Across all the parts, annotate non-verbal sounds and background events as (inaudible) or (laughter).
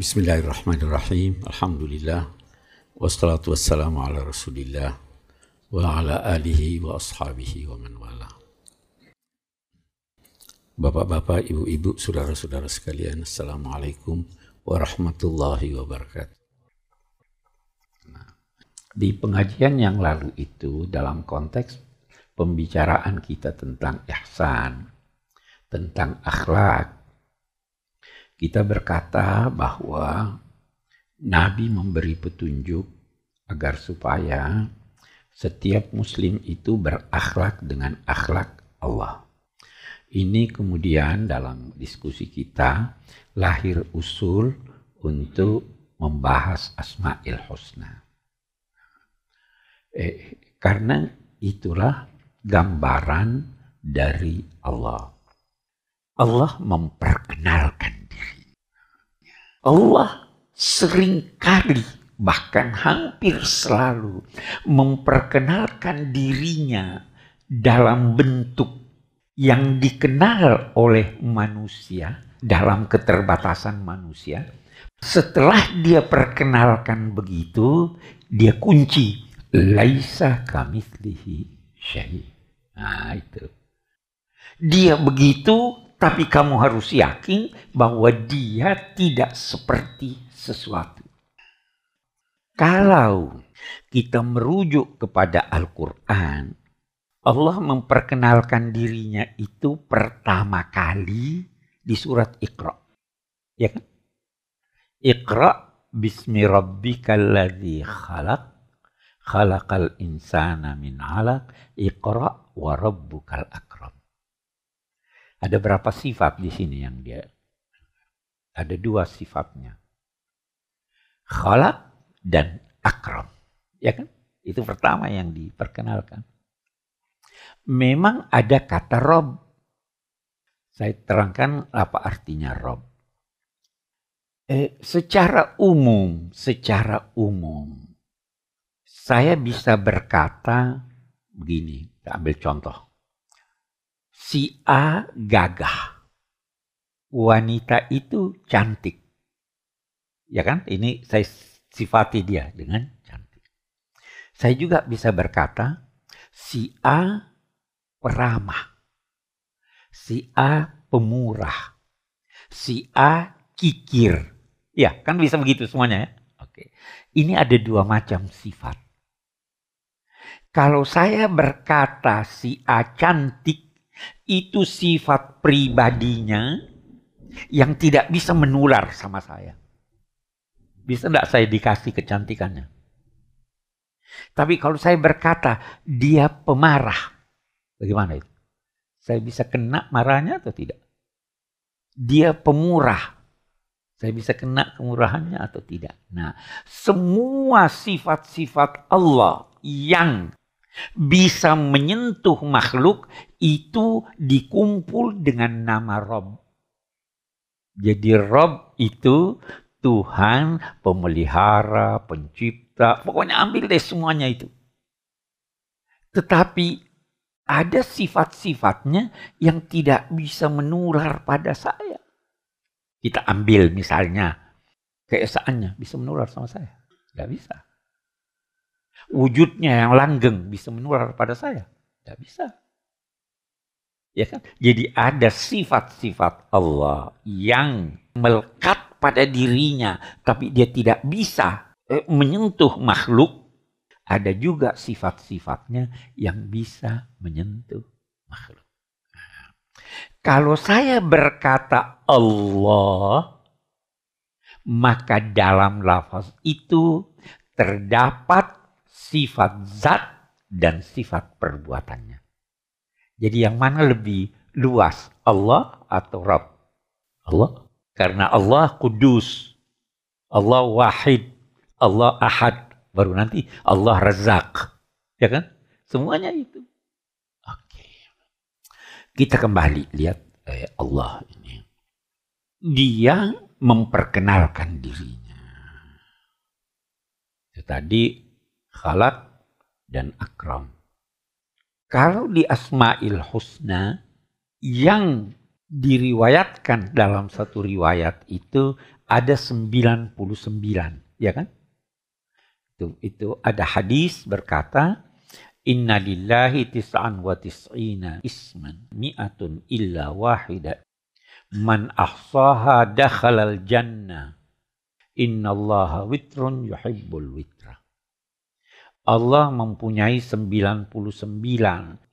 Bismillahirrahmanirrahim. Alhamdulillah. Wassalatu wassalamu ala rasulillah wa ala alihi wa ashabihi wa man wala. Bapak-bapak, ibu-ibu, saudara-saudara sekalian, Assalamualaikum warahmatullahi wabarakatuh. Nah, di pengajian yang lalu itu dalam konteks pembicaraan kita tentang ihsan, tentang akhlak, kita berkata bahwa Nabi memberi petunjuk agar supaya setiap muslim itu berakhlak dengan akhlak Allah. Ini kemudian dalam diskusi kita lahir usul untuk membahas Asma'il Husna. Eh, karena itulah gambaran dari Allah. Allah memperkenalkan Allah sering kali bahkan hampir selalu memperkenalkan dirinya dalam bentuk yang dikenal oleh manusia dalam keterbatasan manusia. Setelah dia perkenalkan begitu, dia kunci laisa kamitslihi syai. Nah, itu. Dia begitu tapi kamu harus yakin bahwa dia tidak seperti sesuatu. Kalau kita merujuk kepada Al-Quran, Allah memperkenalkan dirinya itu pertama kali di surat Iqra. Ya kan? Iqra bismi rabbikal ladzi khalaq khalaqal insana min 'alaq iqra wa rabbukal akram. Ada berapa sifat di sini yang dia? Ada dua sifatnya. Khalaq dan akram. Ya kan? Itu pertama yang diperkenalkan. Memang ada kata Rob. Saya terangkan apa artinya Rob. Eh, secara umum, secara umum, saya bisa berkata begini, kita ambil contoh si A gagah. Wanita itu cantik. Ya kan? Ini saya sifati dia dengan cantik. Saya juga bisa berkata, si A peramah. Si A pemurah. Si A kikir. Ya, kan bisa begitu semuanya ya. Oke. Ini ada dua macam sifat. Kalau saya berkata si A cantik, itu sifat pribadinya yang tidak bisa menular sama saya. Bisa tidak saya dikasih kecantikannya? Tapi kalau saya berkata dia pemarah, bagaimana itu? Saya bisa kena marahnya atau tidak? Dia pemurah, saya bisa kena kemurahannya atau tidak? Nah, semua sifat-sifat Allah yang bisa menyentuh makhluk itu dikumpul dengan nama Rob. Jadi Rob itu Tuhan, pemelihara, pencipta, pokoknya ambil deh semuanya itu. Tetapi ada sifat-sifatnya yang tidak bisa menular pada saya. Kita ambil misalnya keesaannya bisa menular sama saya. Gak bisa wujudnya yang langgeng bisa menular pada saya? Tidak bisa. Ya kan? Jadi ada sifat-sifat Allah yang melekat pada dirinya, tapi dia tidak bisa eh, menyentuh makhluk. Ada juga sifat-sifatnya yang bisa menyentuh makhluk. Nah, kalau saya berkata Allah, maka dalam lafaz itu terdapat sifat zat dan sifat perbuatannya. Jadi yang mana lebih luas, Allah atau Rabb? Allah. Karena Allah kudus, Allah wahid, Allah ahad, baru nanti Allah razak. Ya kan? Semuanya itu. Oke. Kita kembali lihat eh, Allah ini. Dia memperkenalkan dirinya. Tadi khalaq, dan akram. Kalau di Asma'il Husna yang diriwayatkan dalam satu riwayat itu ada 99, ya kan? Itu, itu ada hadis berkata, Inna lillahi tis'an wa tis'ina isman mi'atun illa wahida. Man ahsaha dakhalal jannah. Inna allaha witrun yuhibbul witra. Allah mempunyai 99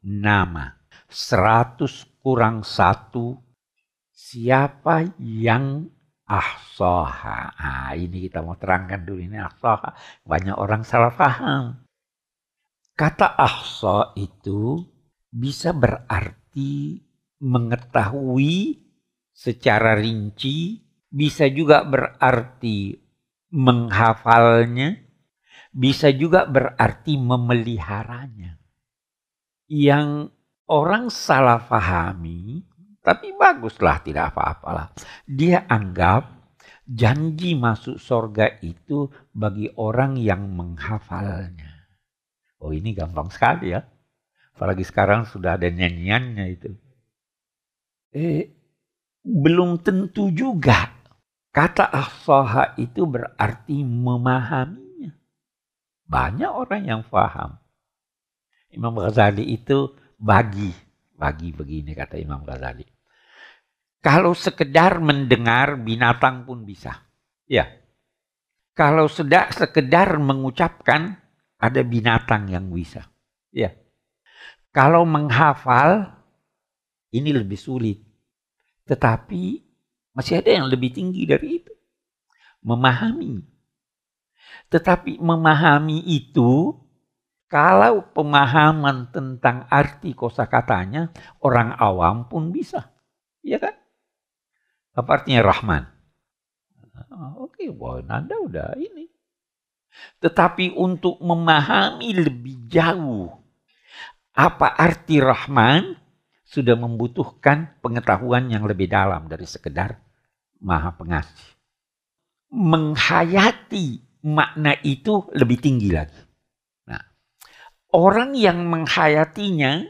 nama. 100 kurang satu siapa yang ahsoha. Nah, ini kita mau terangkan dulu ini ahsoha. Banyak orang salah paham. Kata ahso itu bisa berarti mengetahui secara rinci, bisa juga berarti menghafalnya, bisa juga berarti memeliharanya. Yang orang salah pahami tapi baguslah tidak apa-apalah. Dia anggap janji masuk sorga itu bagi orang yang menghafalnya. Oh ini gampang sekali ya. Apalagi sekarang sudah ada nyanyiannya itu. Eh, belum tentu juga. Kata ahsaha itu berarti memahaminya. Banyak orang yang paham. Imam Ghazali itu bagi. Bagi begini kata Imam Ghazali. Kalau sekedar mendengar binatang pun bisa. Ya. Kalau sudah sekedar mengucapkan ada binatang yang bisa. Ya. Kalau menghafal ini lebih sulit. Tetapi masih ada yang lebih tinggi dari itu. Memahami. Tetapi memahami itu kalau pemahaman tentang arti kosakatanya orang awam pun bisa. Iya kan? Apa artinya Rahman? Ah, oke, okay, wow, Anda udah ini. Tetapi untuk memahami lebih jauh apa arti Rahman sudah membutuhkan pengetahuan yang lebih dalam dari sekedar Maha Pengasih. Menghayati makna itu lebih tinggi lagi. Nah, orang yang menghayatinya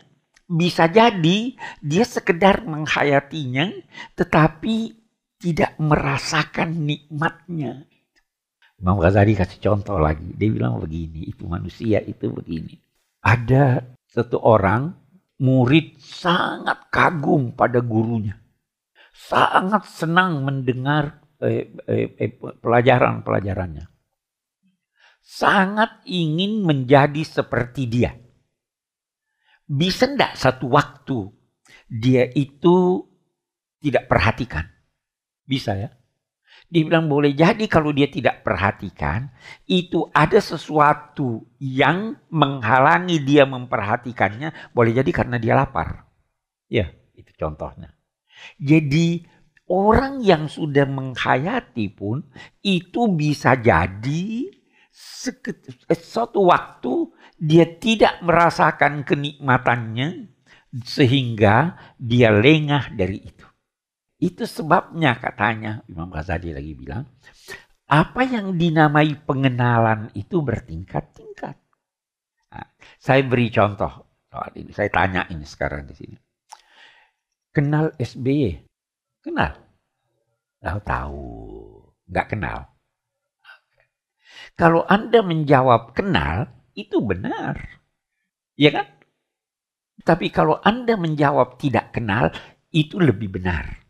bisa jadi dia sekedar menghayatinya tetapi tidak merasakan nikmatnya. Imam Ghazali kasih contoh lagi. Dia bilang begini, itu manusia itu begini. Ada satu orang murid sangat kagum pada gurunya. Sangat senang mendengar eh, eh, eh, pelajaran-pelajarannya. Sangat ingin menjadi seperti dia bisa enggak satu waktu dia itu tidak perhatikan? Bisa ya? Dibilang boleh jadi kalau dia tidak perhatikan, itu ada sesuatu yang menghalangi dia memperhatikannya, boleh jadi karena dia lapar. Ya, itu contohnya. Jadi orang yang sudah menghayati pun itu bisa jadi suatu waktu dia tidak merasakan kenikmatannya sehingga dia lengah dari itu. Itu sebabnya katanya Imam Ghazali lagi bilang, apa yang dinamai pengenalan itu bertingkat-tingkat. Nah, saya beri contoh soal ini. Saya tanya ini sekarang di sini. Kenal SBY? Kenal? Tahu tahu. Nggak kenal. Kalau Anda menjawab kenal, itu benar. Ya kan? Tapi kalau Anda menjawab tidak kenal, itu lebih benar.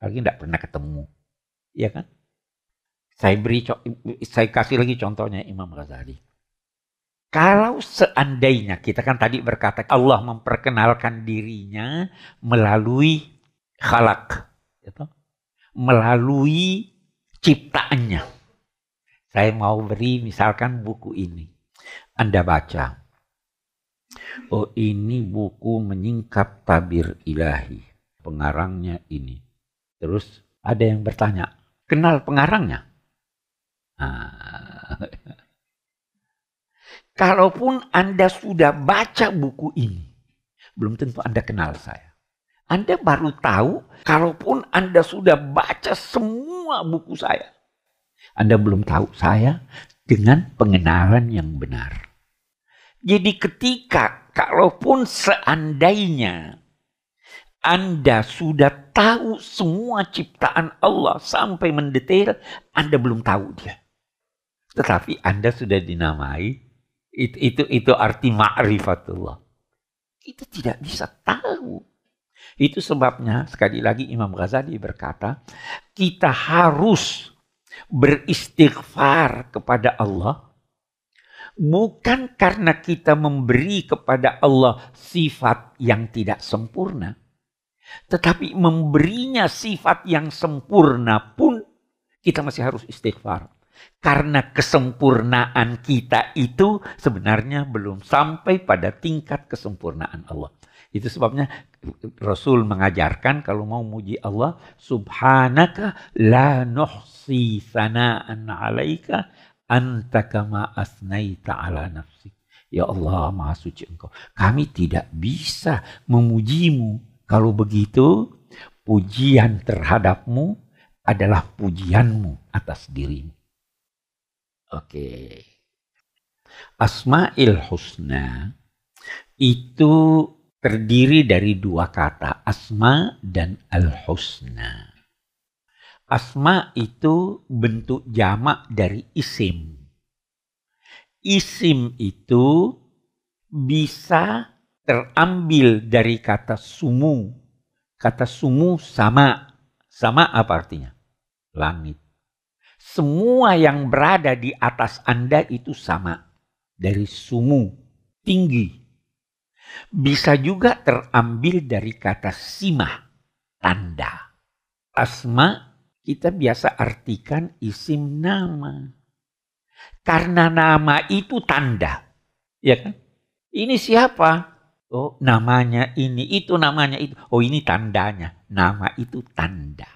Lagi tidak pernah ketemu. Ya kan? Saya beri saya kasih lagi contohnya Imam Ghazali. Kalau seandainya kita kan tadi berkata Allah memperkenalkan dirinya melalui khalak, gitu, melalui ciptaannya. Saya mau beri misalkan buku ini. Anda baca. Oh ini buku menyingkap tabir ilahi. Pengarangnya ini. Terus ada yang bertanya, kenal pengarangnya? Nah. (laughs) Kalaupun Anda sudah baca buku ini, belum tentu Anda kenal saya. Anda baru tahu, kalaupun Anda sudah baca semua buku saya, Anda belum tahu saya dengan pengenalan yang benar. Jadi ketika kalaupun seandainya Anda sudah tahu semua ciptaan Allah sampai mendetail, Anda belum tahu dia. Tetapi Anda sudah dinamai, itu itu, itu arti ma'rifatullah. Kita tidak bisa tahu. Itu sebabnya sekali lagi Imam Ghazali berkata, kita harus beristighfar kepada Allah bukan karena kita memberi kepada Allah sifat yang tidak sempurna, tetapi memberinya sifat yang sempurna pun kita masih harus istighfar. Karena kesempurnaan kita itu sebenarnya belum sampai pada tingkat kesempurnaan Allah. Itu sebabnya Rasul mengajarkan kalau mau muji Allah, subhanaka la nuhsi sana'an alaika anta kama asnaita ala nafsik. Ya Allah, maha suci engkau. Kami tidak bisa memujimu kalau begitu, pujian terhadapmu adalah pujianmu atas dirimu. Oke. Asma'il husna itu terdiri dari dua kata, asma dan al-husna. Asma itu bentuk jamak dari isim. Isim itu bisa terambil dari kata sumu. Kata sumu sama. Sama apa artinya? Langit. Semua yang berada di atas Anda itu sama. Dari sumu, tinggi. Bisa juga terambil dari kata simah, tanda. Asma kita biasa artikan isim nama. Karena nama itu tanda. Ya kan? Ini siapa? Oh, namanya ini, itu namanya itu. Oh, ini tandanya. Nama itu tanda.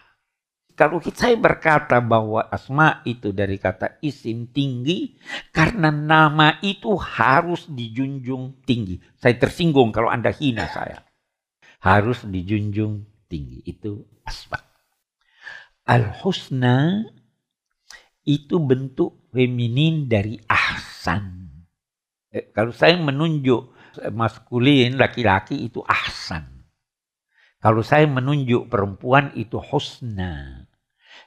Kalau saya berkata bahwa asma itu dari kata isim tinggi, karena nama itu harus dijunjung tinggi. Saya tersinggung kalau Anda hina saya. Harus dijunjung tinggi. Itu asma. Al-husna itu bentuk feminin dari ahsan. Eh, kalau saya menunjuk maskulin laki-laki itu ahsan. Kalau saya menunjuk perempuan itu husna.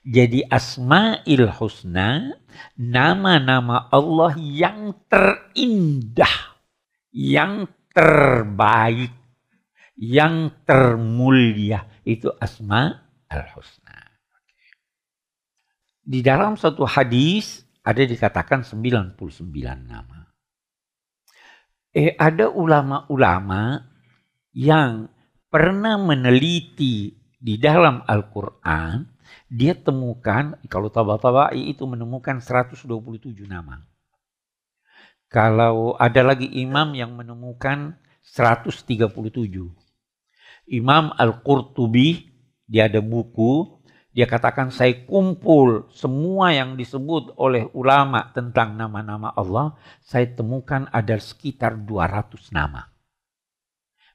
Jadi asma'il husna nama-nama Allah yang terindah, yang terbaik, yang termulia itu asma al husna. Di dalam satu hadis ada dikatakan 99 nama eh ada ulama-ulama yang pernah meneliti di dalam Al-Quran, dia temukan, kalau Tabatabai itu menemukan 127 nama. Kalau ada lagi imam yang menemukan 137. Imam Al-Qurtubi, dia ada buku dia katakan saya kumpul semua yang disebut oleh ulama tentang nama-nama Allah. Saya temukan ada sekitar 200 nama.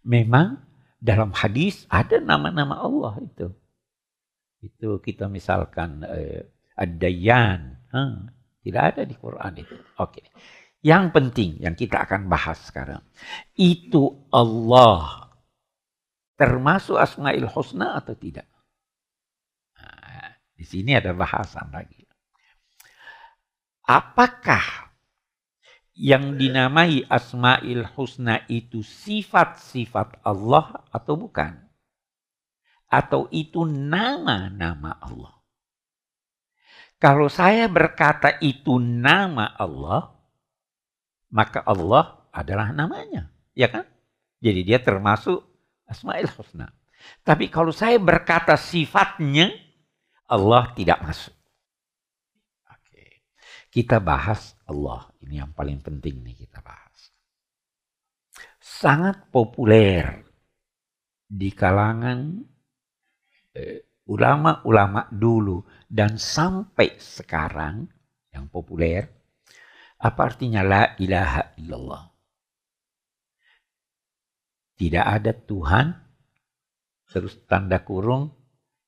Memang dalam hadis ada nama-nama Allah itu. Itu kita misalkan eh, Ad-Dayyan. tidak ada di Quran itu. Oke. Yang penting yang kita akan bahas sekarang. Itu Allah. Termasuk Asma'il Husna atau tidak? Di sini ada bahasan lagi. Apakah yang dinamai Asma'il Husna itu sifat-sifat Allah atau bukan? Atau itu nama-nama Allah? Kalau saya berkata itu nama Allah, maka Allah adalah namanya. Ya kan? Jadi dia termasuk Asma'il Husna. Tapi kalau saya berkata sifatnya, Allah tidak masuk. Kita bahas Allah. Ini yang paling penting nih kita bahas. Sangat populer di kalangan eh, ulama-ulama dulu dan sampai sekarang yang populer apa artinya la ilaha illallah? Tidak ada Tuhan terus tanda kurung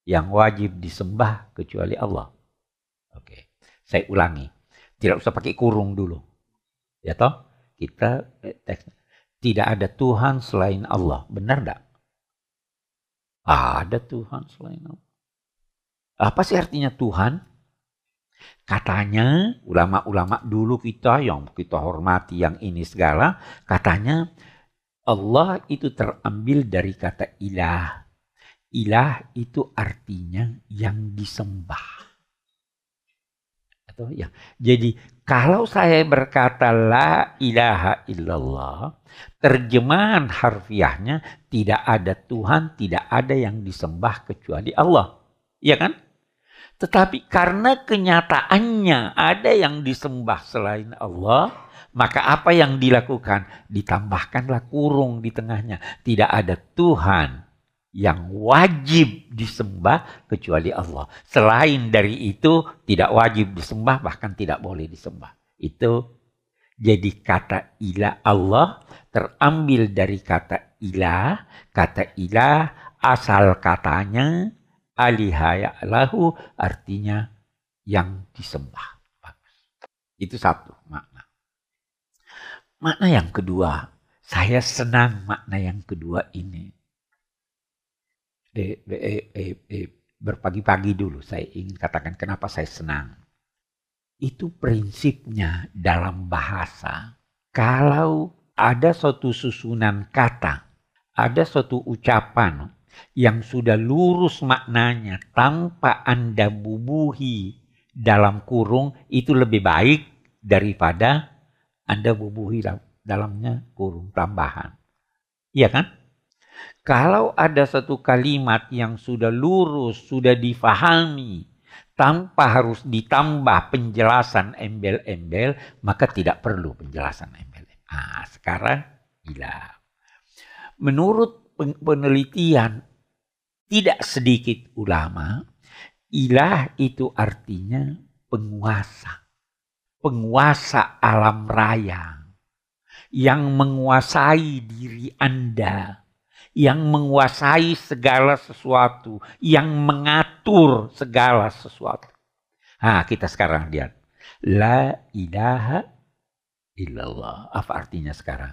yang wajib disembah kecuali Allah. Oke, saya ulangi. Tidak usah pakai kurung dulu. Ya toh? Kita eh, teks. Tidak ada Tuhan selain Allah. Benar enggak? Ada Tuhan selain Allah. Apa sih artinya Tuhan? Katanya ulama-ulama dulu kita yang kita hormati yang ini segala, katanya Allah itu terambil dari kata ilah. Ilah itu artinya yang disembah. Atau ya. Jadi kalau saya berkata la ilaha illallah, terjemahan harfiahnya tidak ada Tuhan, tidak ada yang disembah kecuali Allah. Iya kan? Tetapi karena kenyataannya ada yang disembah selain Allah, maka apa yang dilakukan? Ditambahkanlah kurung di tengahnya. Tidak ada Tuhan yang wajib disembah kecuali Allah. Selain dari itu tidak wajib disembah bahkan tidak boleh disembah. Itu jadi kata ilah Allah terambil dari kata ilah. Kata ilah asal katanya alihaya lahu artinya yang disembah. Itu satu makna. Makna yang kedua, saya senang makna yang kedua ini. Eh, eh, berpagi-pagi dulu saya ingin katakan kenapa saya senang. Itu prinsipnya dalam bahasa. Kalau ada suatu susunan kata, ada suatu ucapan yang sudah lurus maknanya tanpa Anda bubuhi dalam kurung itu lebih baik daripada Anda bubuhi dalamnya kurung tambahan. Iya kan? Kalau ada satu kalimat yang sudah lurus, sudah difahami, tanpa harus ditambah penjelasan embel-embel, maka tidak perlu penjelasan embel. Ah, sekarang gila. Menurut penelitian tidak sedikit ulama, ilah itu artinya penguasa. Penguasa alam raya. Yang menguasai diri Anda. Yang menguasai segala sesuatu. Yang mengatur segala sesuatu. Nah kita sekarang lihat. La ilaha illallah. Apa artinya sekarang?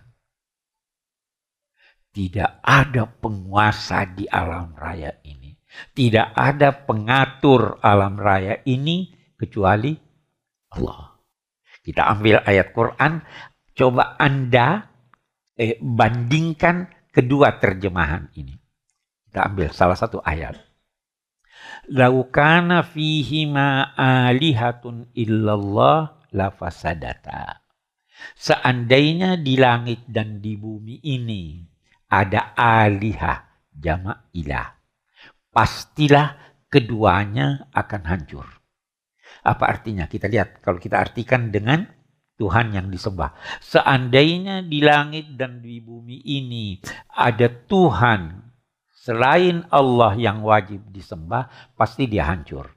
Tidak ada penguasa di alam raya ini. Tidak ada pengatur alam raya ini kecuali Allah. Kita ambil ayat Quran, coba Anda eh, bandingkan kedua terjemahan ini. Kita ambil salah satu ayat. Laukana fihi ma alihatun illallah lafasadata. Seandainya di langit dan di bumi ini ada alihah jamak ilah. Pastilah keduanya akan hancur. Apa artinya? Kita lihat kalau kita artikan dengan Tuhan yang disembah. Seandainya di langit dan di bumi ini ada Tuhan selain Allah yang wajib disembah, pasti dia hancur.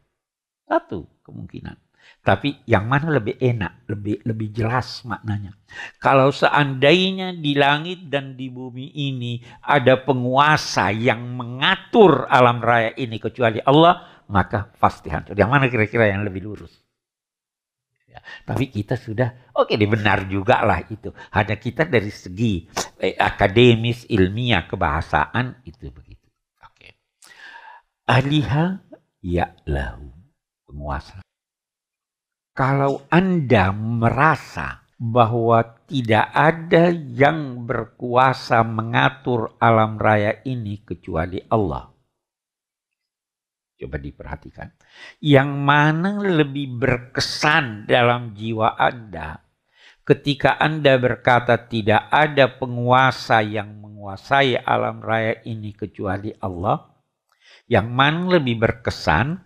Satu kemungkinan. Tapi yang mana lebih enak, lebih lebih jelas maknanya. Kalau seandainya di langit dan di bumi ini ada penguasa yang mengatur alam raya ini kecuali Allah, maka pasti hancur. Yang mana kira-kira yang lebih lurus? Ya, tapi kita sudah, oke okay, benar juga lah itu. Hanya kita dari segi eh, akademis, ilmiah, kebahasaan itu begitu. Oke. Okay. Aliha ya lahu penguasa kalau Anda merasa bahwa tidak ada yang berkuasa mengatur alam raya ini kecuali Allah. Coba diperhatikan. Yang mana lebih berkesan dalam jiwa Anda ketika Anda berkata tidak ada penguasa yang menguasai alam raya ini kecuali Allah. Yang mana lebih berkesan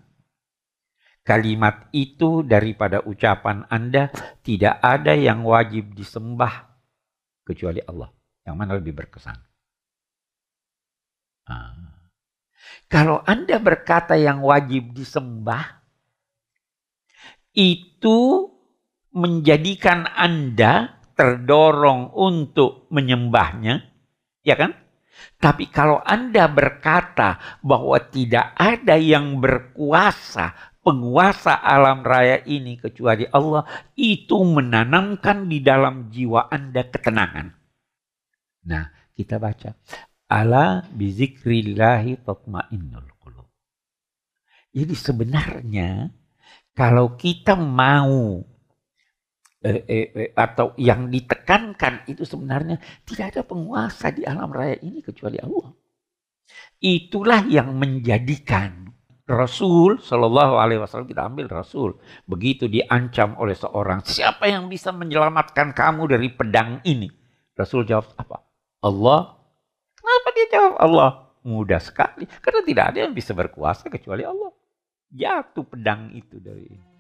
kalimat itu daripada ucapan Anda tidak ada yang wajib disembah kecuali Allah. Yang mana lebih berkesan? Ah. Kalau Anda berkata yang wajib disembah, itu menjadikan Anda terdorong untuk menyembahnya, ya kan? Tapi kalau Anda berkata bahwa tidak ada yang berkuasa penguasa alam raya ini kecuali Allah itu menanamkan di dalam jiwa Anda ketenangan. Nah, kita baca Ala bizikrillahi tatmainnul qulub. Jadi sebenarnya kalau kita mau eh, eh, eh, atau yang ditekankan itu sebenarnya tidak ada penguasa di alam raya ini kecuali Allah. Itulah yang menjadikan Rasul Shallallahu Alaihi Wasallam kita ambil Rasul begitu diancam oleh seorang siapa yang bisa menyelamatkan kamu dari pedang ini Rasul jawab apa Allah jawab Allah mudah sekali. Karena tidak ada yang bisa berkuasa kecuali Allah. Jatuh pedang itu dari